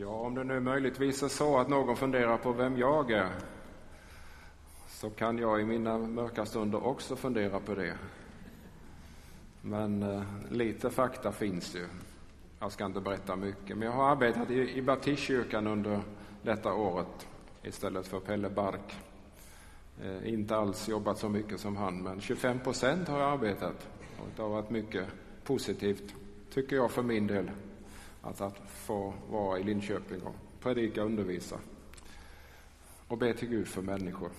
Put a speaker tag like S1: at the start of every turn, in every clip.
S1: Ja, om det nu möjligtvis är så att någon funderar på vem jag är så kan jag i mina mörka stunder också fundera på det. Men eh, lite fakta finns ju. Jag ska inte berätta mycket, men jag har arbetat i, i baptistkyrkan under detta året istället för Pelle Bark. Eh, inte alls jobbat så mycket som han, men 25 procent har jag arbetat. Och det har varit mycket positivt, tycker jag för min del, att, att få vara i Linköping och predika och undervisa och be till Gud för människor.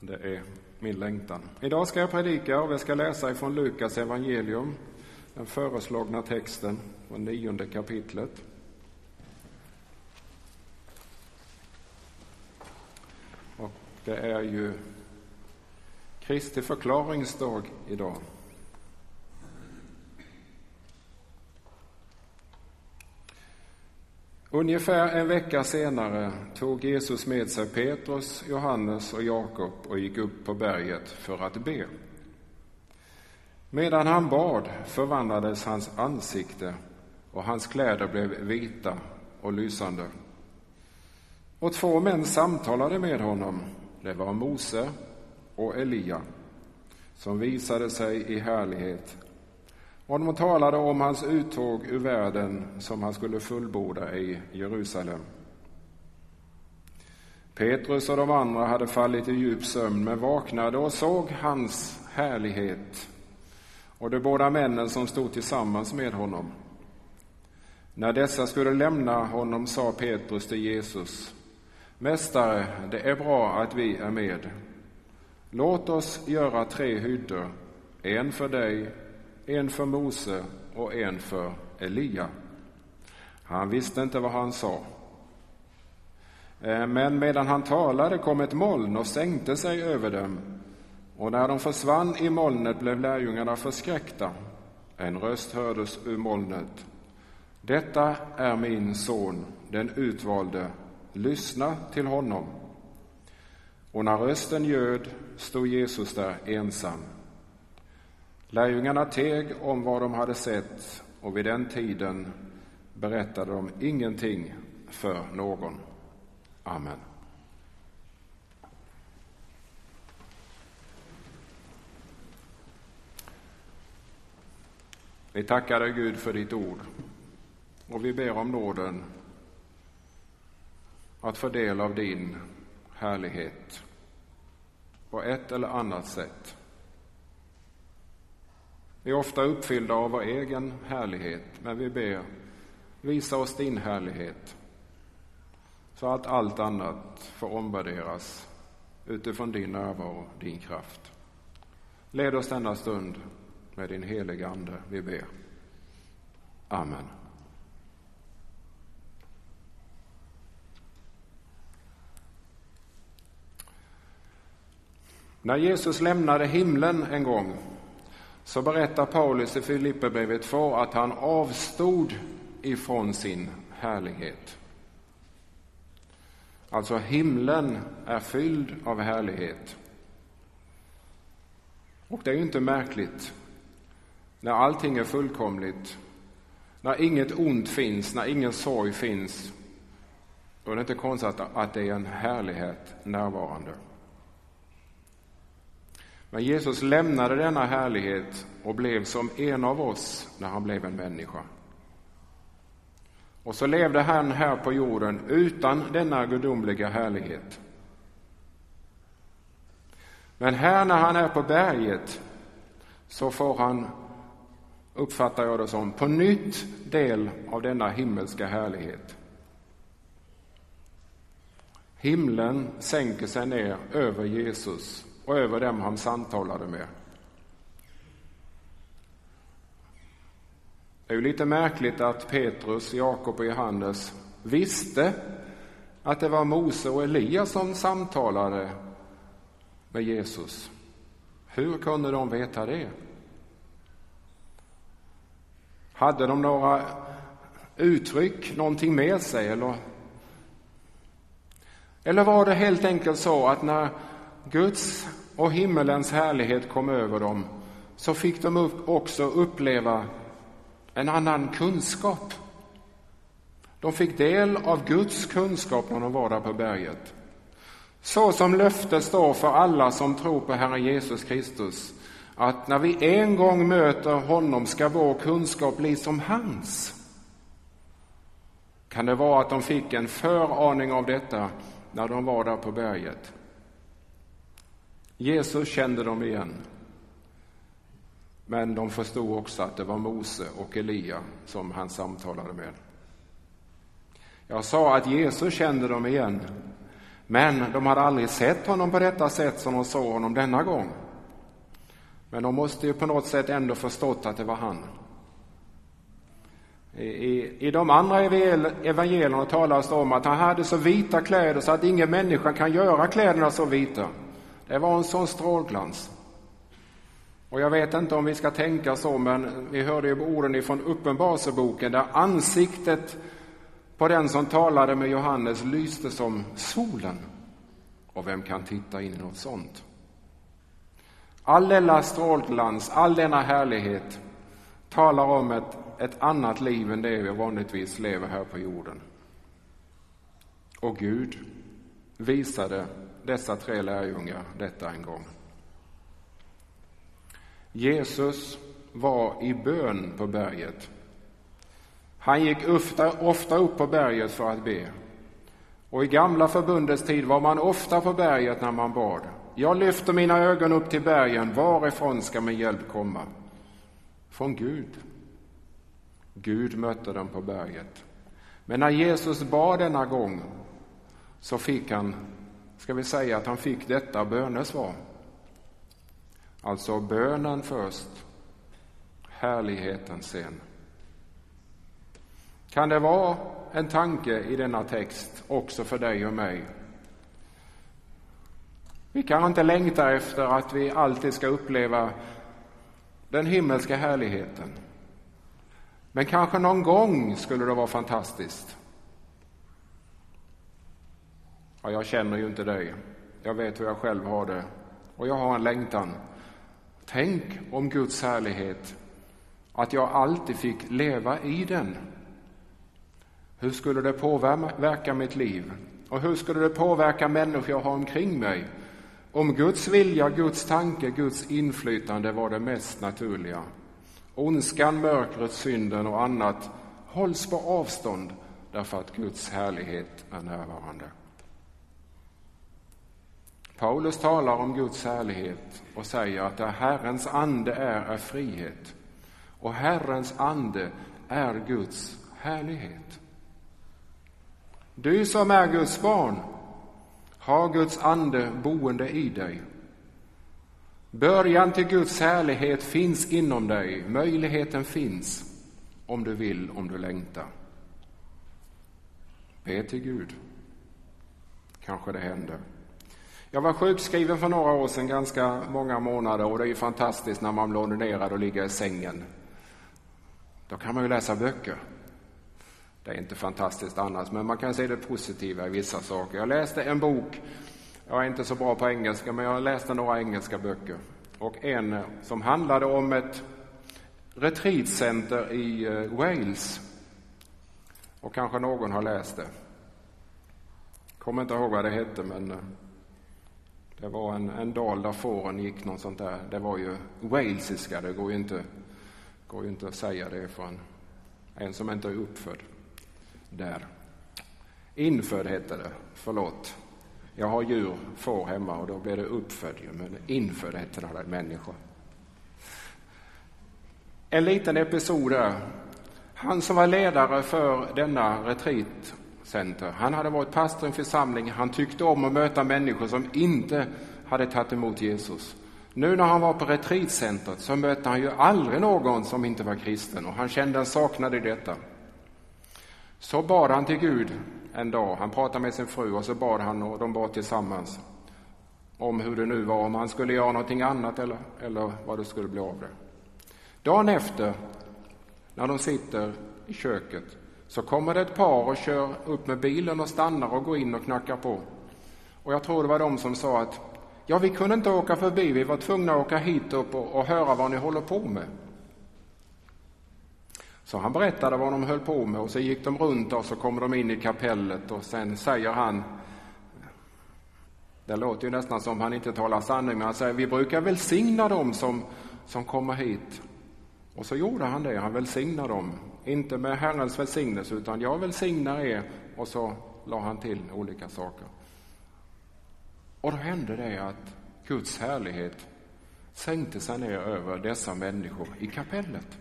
S1: Det är min längtan. Idag ska jag predika och vi ska läsa ifrån Lukas evangelium, den föreslagna texten från nionde kapitlet. Och det är ju Kristi förklaringsdag idag. Ungefär en vecka senare tog Jesus med sig Petrus, Johannes och Jakob och gick upp på berget för att be. Medan han bad förvandlades hans ansikte och hans kläder blev vita och lysande. Och två män samtalade med honom. Det var Mose och Elia som visade sig i härlighet och de talade om hans uttåg ur världen som han skulle fullborda i Jerusalem. Petrus och de andra hade fallit i djup sömn men vaknade och såg hans härlighet och de båda männen som stod tillsammans med honom. När dessa skulle lämna honom sa Petrus till Jesus Mästare, det är bra att vi är med. Låt oss göra tre hyddor, en för dig, en för Mose och en för Elia. Han visste inte vad han sa. Eh, men medan han talade kom ett moln och sänkte sig över dem. Och när de försvann i molnet blev lärjungarna förskräckta. En röst hördes ur molnet. Detta är min son, den utvalde. Lyssna till honom. Och när rösten ljöd stod Jesus där ensam. Lärjungarna teg om vad de hade sett och vid den tiden berättade de ingenting för någon. Amen. Vi tackar dig Gud för ditt ord och vi ber om nåden att få del av din härlighet på ett eller annat sätt. Vi är ofta uppfyllda av vår egen härlighet, men vi ber, visa oss din härlighet så att allt annat får omvärderas utifrån din närvaro, din kraft. Led oss denna stund med din heliga Ande, vi ber. Amen. När Jesus lämnade himlen en gång så berättar Paulus i Filipperbrevet 2 att han avstod ifrån sin härlighet. Alltså himlen är fylld av härlighet. Och det är ju inte märkligt när allting är fullkomligt, när inget ont finns, när ingen sorg finns. Då är det inte konstigt att det är en härlighet närvarande. Men Jesus lämnade denna härlighet och blev som en av oss när han blev en människa. Och så levde han här på jorden utan denna gudomliga härlighet. Men här när han är på berget så får han, uppfattar jag det som, på nytt del av denna himmelska härlighet. Himlen sänker sig ner över Jesus och över dem han samtalade med. Det är ju lite märkligt att Petrus, Jakob och Johannes visste att det var Mose och Elias som samtalade med Jesus. Hur kunde de veta det? Hade de några uttryck, någonting med sig eller? Eller var det helt enkelt så att när Guds och himmelens härlighet kom över dem så fick de också uppleva en annan kunskap. De fick del av Guds kunskap när de var där på berget. Så som löftet står för alla som tror på Herren Jesus Kristus, att när vi en gång möter honom ska vår kunskap bli som hans. Kan det vara att de fick en föraning av detta när de var där på berget? Jesus kände dem igen. Men de förstod också att det var Mose och Elia som han samtalade med. Jag sa att Jesus kände dem igen, men de hade aldrig sett honom på detta sätt som de såg honom denna gång. Men de måste ju på något sätt ändå förstått att det var han. I, I de andra evangelierna talas det om att han hade så vita kläder så att ingen människa kan göra kläderna så vita. Det var en sån strålglans. Och jag vet inte om vi ska tänka så, men vi hörde ju orden ifrån Uppenbarelseboken där ansiktet på den som talade med Johannes lyste som solen. Och vem kan titta in i något sånt? All denna strålglans, all denna härlighet talar om ett, ett annat liv än det vi vanligtvis lever här på jorden. Och Gud visade dessa tre lärjungar detta en gång. Jesus var i bön på berget. Han gick ofta, ofta upp på berget för att be. Och i gamla förbundets tid var man ofta på berget när man bad. Jag lyfter mina ögon upp till bergen, varifrån ska min hjälp komma? Från Gud. Gud mötte dem på berget. Men när Jesus bad denna gång så fick han, ska vi säga att han fick detta bönesvar. Alltså bönen först, härligheten sen. Kan det vara en tanke i denna text också för dig och mig? Vi kanske inte längtar efter att vi alltid ska uppleva den himmelska härligheten. Men kanske någon gång skulle det vara fantastiskt. Ja, jag känner ju inte dig. Jag vet hur jag själv har det. Och jag har en längtan. Tänk om Guds härlighet, att jag alltid fick leva i den. Hur skulle det påverka mitt liv? Och hur skulle det påverka människor jag har omkring mig? Om Guds vilja, Guds tanke, Guds inflytande var det mest naturliga. Ondskan, mörkret, synden och annat hålls på avstånd därför att Guds härlighet är närvarande. Paulus talar om Guds härlighet och säger att där Herrens ande är, är frihet. Och Herrens ande är Guds härlighet. Du som är Guds barn har Guds ande boende i dig. Början till Guds härlighet finns inom dig. Möjligheten finns om du vill, om du längtar. Be till Gud. Kanske det händer. Jag var sjukskriven för några år sedan, ganska många månader, och det är ju fantastiskt när man blir ordinerad och ligger i sängen. Då kan man ju läsa böcker. Det är inte fantastiskt annars, men man kan se det positiva i vissa saker. Jag läste en bok, jag är inte så bra på engelska, men jag läste några engelska böcker. Och en som handlade om ett retreatcenter i eh, Wales. Och kanske någon har läst det. Kommer inte ihåg vad det hette, men eh, det var en, en dal där fåren gick, något sånt där. Det var ju walesiska, det går ju inte, går ju inte att säga det för en, en som inte är uppfödd där. Infödd hette det, förlåt. Jag har djur, får hemma och då blir det uppfödd men infödd hette det, människa. En liten episod där. Han som var ledare för denna retreat Center. han hade varit pastor i en församling, han tyckte om att möta människor som inte hade tagit emot Jesus. Nu när han var på retreatcentret så mötte han ju aldrig någon som inte var kristen och han kände en saknad i detta. Så bad han till Gud en dag. Han pratade med sin fru och så bad han och de bad tillsammans om hur det nu var, om han skulle göra någonting annat eller, eller vad det skulle bli av det. Dagen efter, när de sitter i köket, så kommer det ett par och kör upp med bilen och stannar och går in och knackar på. Och jag tror det var de som sa att ja, vi kunde inte åka förbi, vi var tvungna att åka hit upp och, och höra vad ni håller på med. Så han berättade vad de höll på med och så gick de runt och så kom de in i kapellet och sen säger han det låter ju nästan som han inte talar sanning, men han säger vi brukar välsigna dem som, som kommer hit. Och så gjorde han det, han välsignade dem. Inte med Herrens välsignelse, utan jag välsignar er. Och så la han till olika saker. Och då hände det att Guds härlighet sänkte sig ner över dessa människor i kapellet.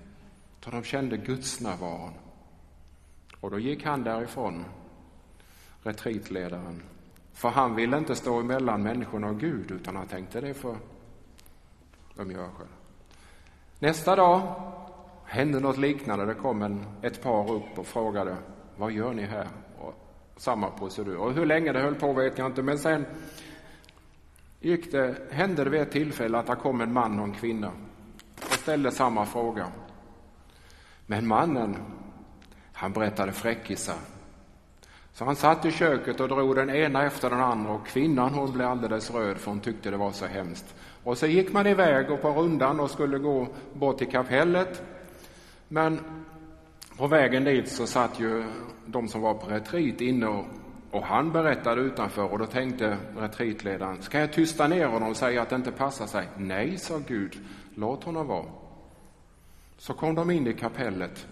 S1: Då de kände Guds närvaron. Och då gick han därifrån, retreatledaren. För han ville inte stå emellan människorna och Gud, utan han tänkte det för de gör själv. Nästa dag hände något liknande. Det kom en, ett par upp och frågade vad gör ni här? Och samma procedur. Och hur länge det höll på vet jag inte, men sen gick det, hände det vid ett tillfälle att det kom en man och en kvinna och ställde samma fråga. Men mannen, han berättade fräckisar. Så han satt i köket och drog den ena efter den andra och kvinnan hon blev alldeles röd för hon tyckte det var så hemskt. Och så gick man iväg och på rundan och skulle gå bort till kapellet. Men på vägen dit så satt ju de som var på retreat inne och, och han berättade utanför och då tänkte retreatledaren, ska jag tysta ner honom och säga att det inte passar sig? Nej, sa Gud, låt honom vara. Så kom de in i kapellet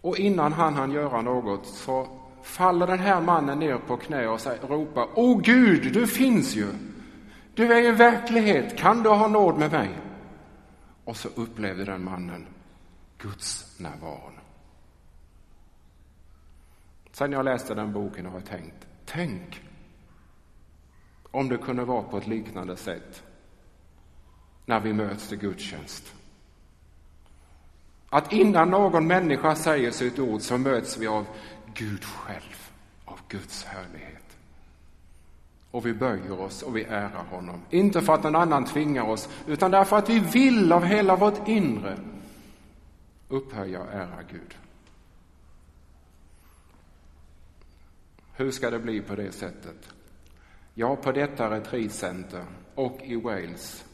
S1: och innan han hann göra något så faller den här mannen ner på knä och säger, ropar, Åh Gud, du finns ju! Du är en verklighet, kan du ha nåd med mig? Och så upplevde den mannen Guds närvaron. Sen jag läste den boken har jag tänkt, tänk om det kunde vara på ett liknande sätt när vi möts till gudstjänst. Att innan någon människa säger sitt ord så möts vi av Gud själv, av Guds härlighet. Och vi böjer oss och vi ärar honom. Inte för att någon annan tvingar oss, utan därför att vi vill av hela vårt inre upphöja och ära Gud. Hur ska det bli på det sättet? Ja, på detta retreatcenter och i Wales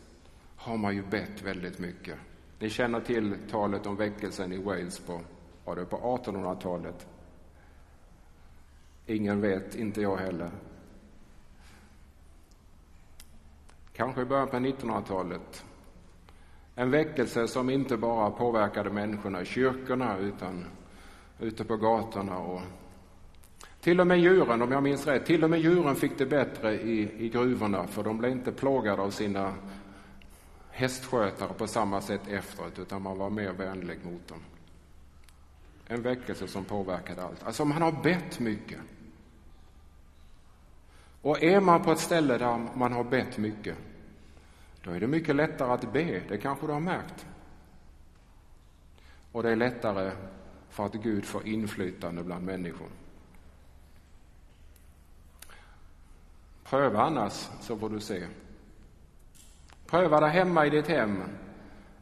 S1: har man ju bett väldigt mycket. Ni känner till talet om väckelsen i Wales på, var det på 1800-talet. Ingen vet, inte jag heller. Kanske i början på 1900-talet. En väckelse som inte bara påverkade människorna i kyrkorna utan ute på gatorna och till och med djuren, om jag minns rätt, till och med djuren fick det bättre i, i gruvorna för de blev inte plågade av sina hästskötare på samma sätt efteråt utan man var mer vänlig mot dem. En väckelse som påverkade allt. Alltså man har bett mycket. Och är man på ett ställe där man har bett mycket, då är det mycket lättare att be, det kanske du har märkt. Och det är lättare för att Gud får inflytande bland människor. Pröva annars så får du se. Pröva där hemma i ditt hem.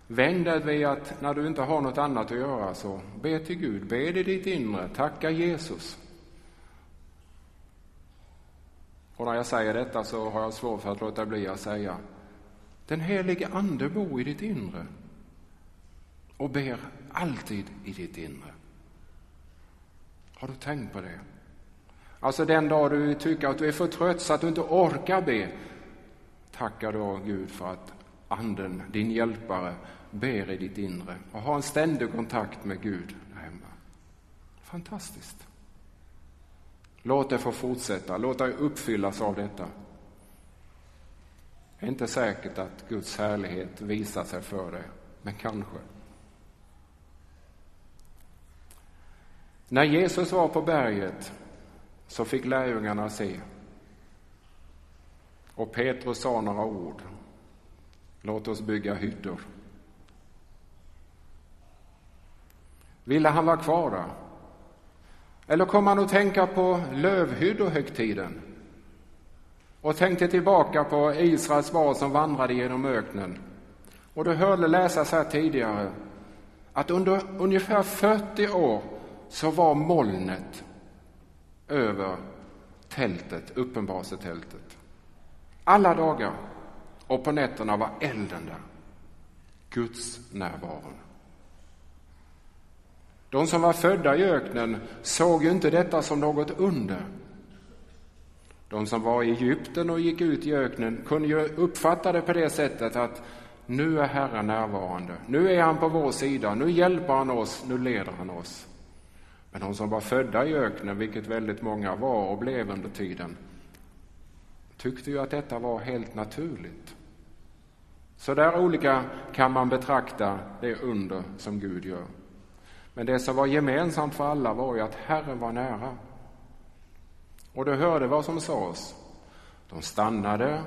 S1: Vänd dig vid att när du inte har något annat att göra så be till Gud, be i ditt inre, tacka Jesus. Och när jag säger detta så har jag svårt för att låta bli att säga den helige Ande bor i ditt inre och ber alltid i ditt inre. Har du tänkt på det? Alltså den dag du tycker att du är för trött så att du inte orkar be, tacka då Gud för att Anden, din hjälpare, ber i ditt inre och har en ständig kontakt med Gud där hemma. Fantastiskt. Låt det få fortsätta, låt dig uppfyllas av detta. Det är inte säkert att Guds härlighet visar sig för dig, men kanske. När Jesus var på berget så fick lärjungarna se. Och Petrus sa några ord. Låt oss bygga hyddor. Ville han vara kvar där? Eller kom han att tänka på lövhyddohögtiden? Och tänkte tillbaka på Israels barn som vandrade genom öknen. Och du hörde läsas här tidigare att under ungefär 40 år så var molnet över tältet, uppenbarelsetältet. Alla dagar och på nätterna var elden där. Guds närvaron. De som var födda i öknen såg ju inte detta som något under. De som var i Egypten och gick ut i öknen kunde ju uppfatta det på det sättet att nu är Herren närvarande, nu är han på vår sida, nu hjälper han oss, nu leder han oss. Men de som var födda i öknen, vilket väldigt många var och blev under tiden, tyckte ju att detta var helt naturligt. Så där olika kan man betrakta det under som Gud gör. Men det som var gemensamt för alla var ju att Herren var nära. Och de hörde vad som sades. De stannade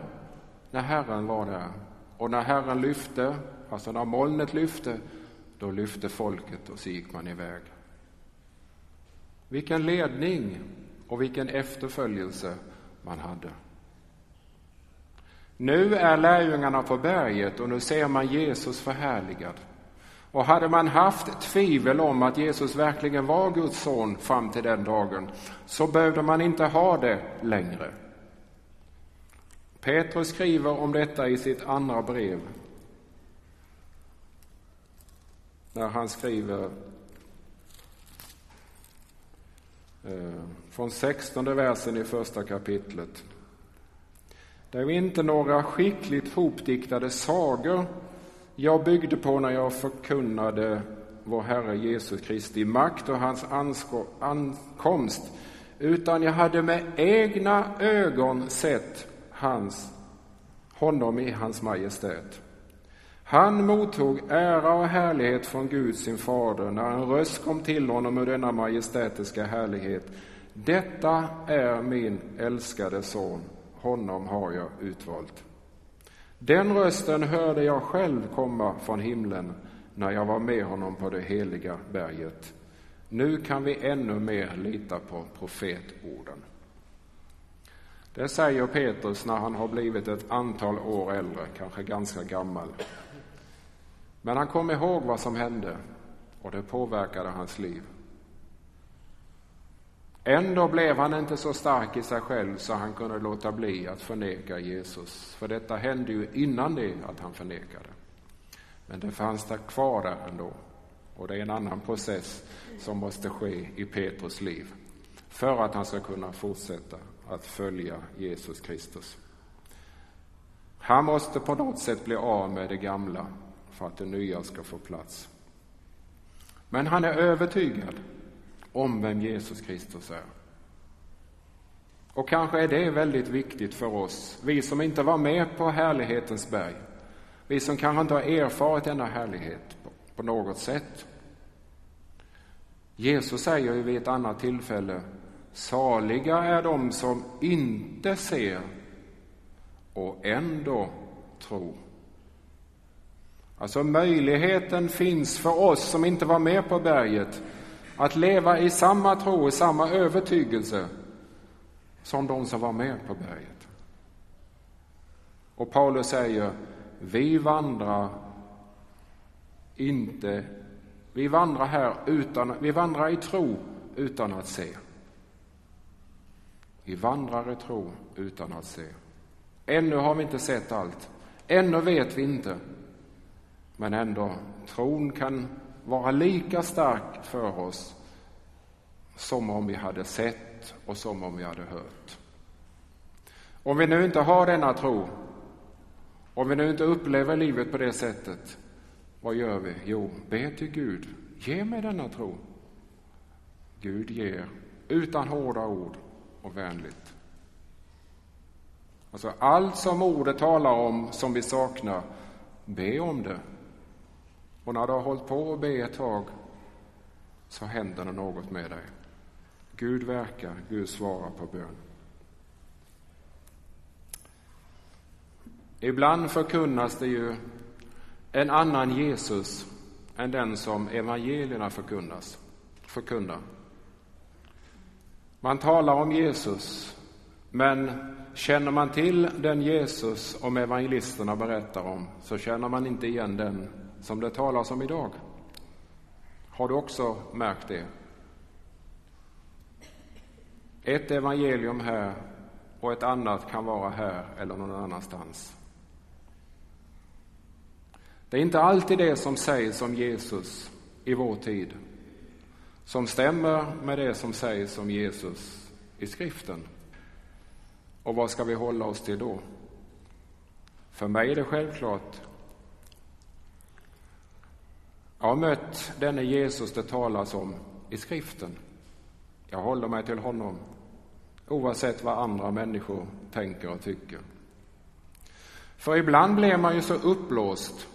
S1: när Herren var där. Och när Herren lyfte, alltså när molnet lyfte, då lyfte folket och så gick man iväg. Vilken ledning och vilken efterföljelse man hade. Nu är lärjungarna på berget och nu ser man Jesus förhärligad. Och hade man haft tvivel om att Jesus verkligen var Guds son fram till den dagen så behövde man inte ha det längre. Petrus skriver om detta i sitt andra brev. När han skriver eh, från sextonde versen i första kapitlet. Det är inte några skickligt hopdiktade sagor jag byggde på när jag förkunnade vår Herre Jesus Kristi makt och hans ankomst, utan jag hade med egna ögon sett hans, honom i hans majestät. Han mottog ära och härlighet från Gud sin fader när en röst kom till honom ur denna majestätiska härlighet. Detta är min älskade son, honom har jag utvalt. Den rösten hörde jag själv komma från himlen när jag var med honom på det heliga berget. Nu kan vi ännu mer lita på profetorden. Det säger Petrus när han har blivit ett antal år äldre, kanske ganska gammal. Men han kom ihåg vad som hände och det påverkade hans liv. Ändå blev han inte så stark i sig själv så han kunde låta bli att förneka Jesus. För detta hände ju innan det att han förnekade. Men det fanns där kvar där ändå. Och det är en annan process som måste ske i Petrus liv för att han ska kunna fortsätta att följa Jesus Kristus. Han måste på något sätt bli av med det gamla för att det nya ska få plats. Men han är övertygad om vem Jesus Kristus är. Och kanske är det väldigt viktigt för oss, vi som inte var med på härlighetens berg. Vi som kanske inte har erfarit denna härlighet på, något sätt. Jesus säger ju vid ett annat tillfälle, saliga är de som inte ser och ändå tror. Alltså möjligheten finns för oss som inte var med på berget att leva i samma tro och samma övertygelse som de som var med på berget. Och Paulus säger, vi vandrar inte, vi vandrar här utan, vi vandrar i tro utan att se. Vi vandrar i tro utan att se. Ännu har vi inte sett allt. Ännu vet vi inte. Men ändå, tron kan vara lika stark för oss som om vi hade sett och som om vi hade hört. Om vi nu inte har denna tro, om vi nu inte upplever livet på det sättet, vad gör vi? Jo, be till Gud, ge mig denna tro. Gud ger, utan hårda ord och vänligt. Alltså allt som ordet talar om som vi saknar, be om det. Och när du har hållit på att be ett tag så händer det något med dig. Gud verkar, Gud svarar på bön. Ibland förkunnas det ju en annan Jesus än den som evangelierna förkunnas, förkunnar. Man talar om Jesus, men känner man till den Jesus som evangelisterna berättar om så känner man inte igen den som det talas om idag. Har du också märkt det? Ett evangelium här och ett annat kan vara här eller någon annanstans. Det är inte alltid det som sägs om Jesus i vår tid som stämmer med det som sägs om Jesus i skriften. Och vad ska vi hålla oss till då? För mig är det självklart. Jag har mött denne Jesus det talas om i skriften. Jag håller mig till honom oavsett vad andra människor tänker och tycker. För ibland blir man ju så uppblåst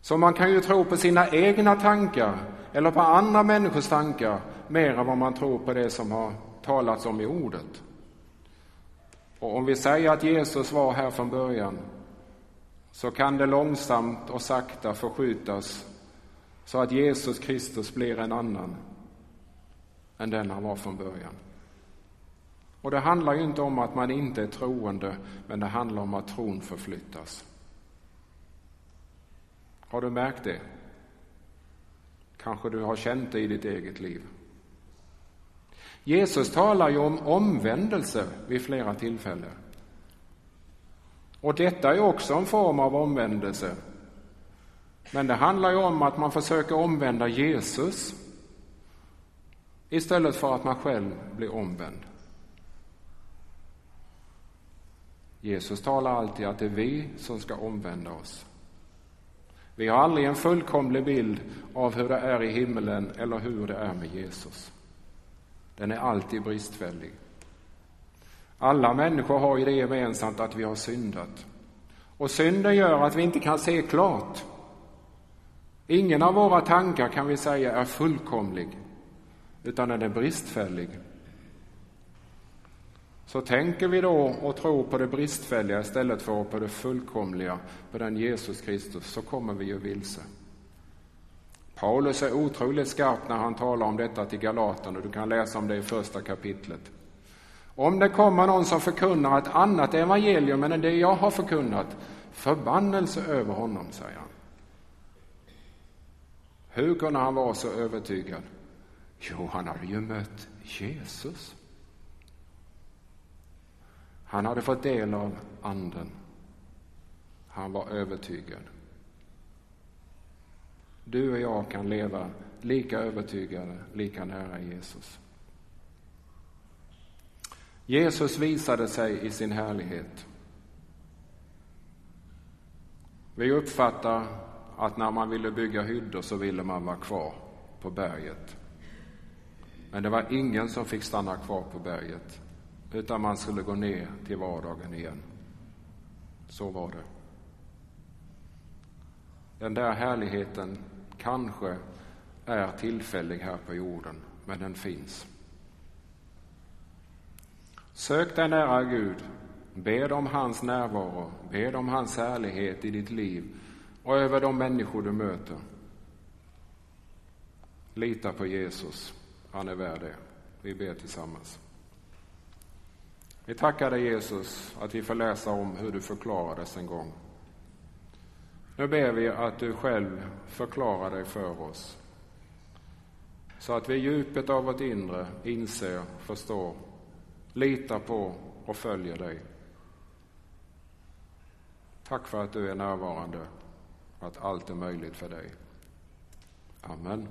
S1: så man kan ju tro på sina egna tankar eller på andra människors tankar mer än vad man tror på det som har talats om i ordet. Och om vi säger att Jesus var här från början så kan det långsamt och sakta förskjutas så att Jesus Kristus blir en annan än den han var från början. Och det handlar ju inte om att man inte är troende, men det handlar om att tron förflyttas. Har du märkt det? Kanske du har känt det i ditt eget liv. Jesus talar ju om omvändelse vid flera tillfällen. Och detta är också en form av omvändelse. Men det handlar ju om att man försöker omvända Jesus istället för att man själv blir omvänd. Jesus talar alltid att det är vi som ska omvända oss. Vi har aldrig en fullkomlig bild av hur det är i himmelen eller hur det är med Jesus. Den är alltid bristfällig. Alla människor har ju det gemensamt att vi har syndat. Och synden gör att vi inte kan se klart. Ingen av våra tankar kan vi säga är fullkomlig, utan den är bristfällig. Så tänker vi då och tror på det bristfälliga istället för på det fullkomliga, på den Jesus Kristus, så kommer vi ju vilse. Paulus är otroligt skarp när han talar om detta till Galaterna, du kan läsa om det i första kapitlet. Om det kommer någon som förkunnar ett annat evangelium än det jag har förkunnat, förbannelse över honom, säger han. Hur kunde han vara så övertygad? Jo, han hade ju mött Jesus. Han hade fått del av Anden. Han var övertygad. Du och jag kan leva lika övertygade, lika nära Jesus. Jesus visade sig i sin härlighet. Vi uppfattar att när man ville bygga hyddor så ville man vara kvar på berget. Men det var ingen som fick stanna kvar på berget utan man skulle gå ner till vardagen igen. Så var det. Den där härligheten kanske är tillfällig här på jorden, men den finns. Sök dig nära Gud, bed om hans närvaro, bed om hans härlighet i ditt liv och över de människor du möter. Lita på Jesus, han är värd det. Vi ber tillsammans. Vi tackar dig Jesus att vi får läsa om hur du förklarades en gång. Nu ber vi att du själv förklarar dig för oss. Så att vi i djupet av vårt inre inser, förstår, litar på och följer dig. Tack för att du är närvarande, att allt är möjligt för dig. Amen.